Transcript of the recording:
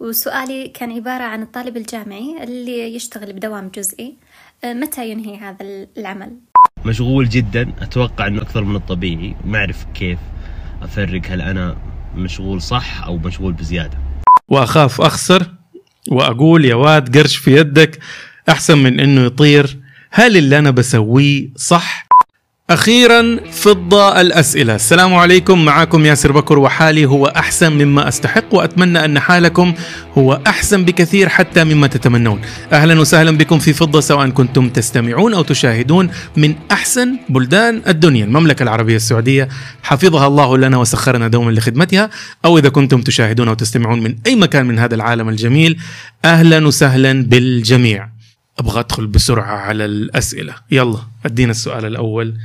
وسؤالي كان عبارة عن الطالب الجامعي اللي يشتغل بدوام جزئي. آه، متى ينهي هذا العمل؟ مشغول جدا. أتوقع إنه أكثر من الطبيعي. ما أعرف كيف أفرق هل أنا مشغول صح أو مشغول بزيادة. وأخاف أخسر وأقول يا واد قرش في يدك أحسن من إنه يطير. هل اللي أنا بسويه صح أخيرا فضة الأسئلة. السلام عليكم معكم ياسر بكر وحالي. هو أحسن مما أستحق وأتمنى أن حالكم هو أحسن بكثير حتى مما تتمنون. أهلا وسهلا بكم في فضة سواء كنتم تستمعون أو تشاهدون من أحسن بلدان الدنيا المملكة العربية السعودية. حفظها الله لنا وسخرنا دوما لخدمتها أو إذا كنتم تشاهدون أو تستمعون من أي مكان من هذا العالم الجميل. أهلا وسهلا بالجميع. أبغى أدخل بسرعة على الأسئلة. يلا أدينا السؤال الأول.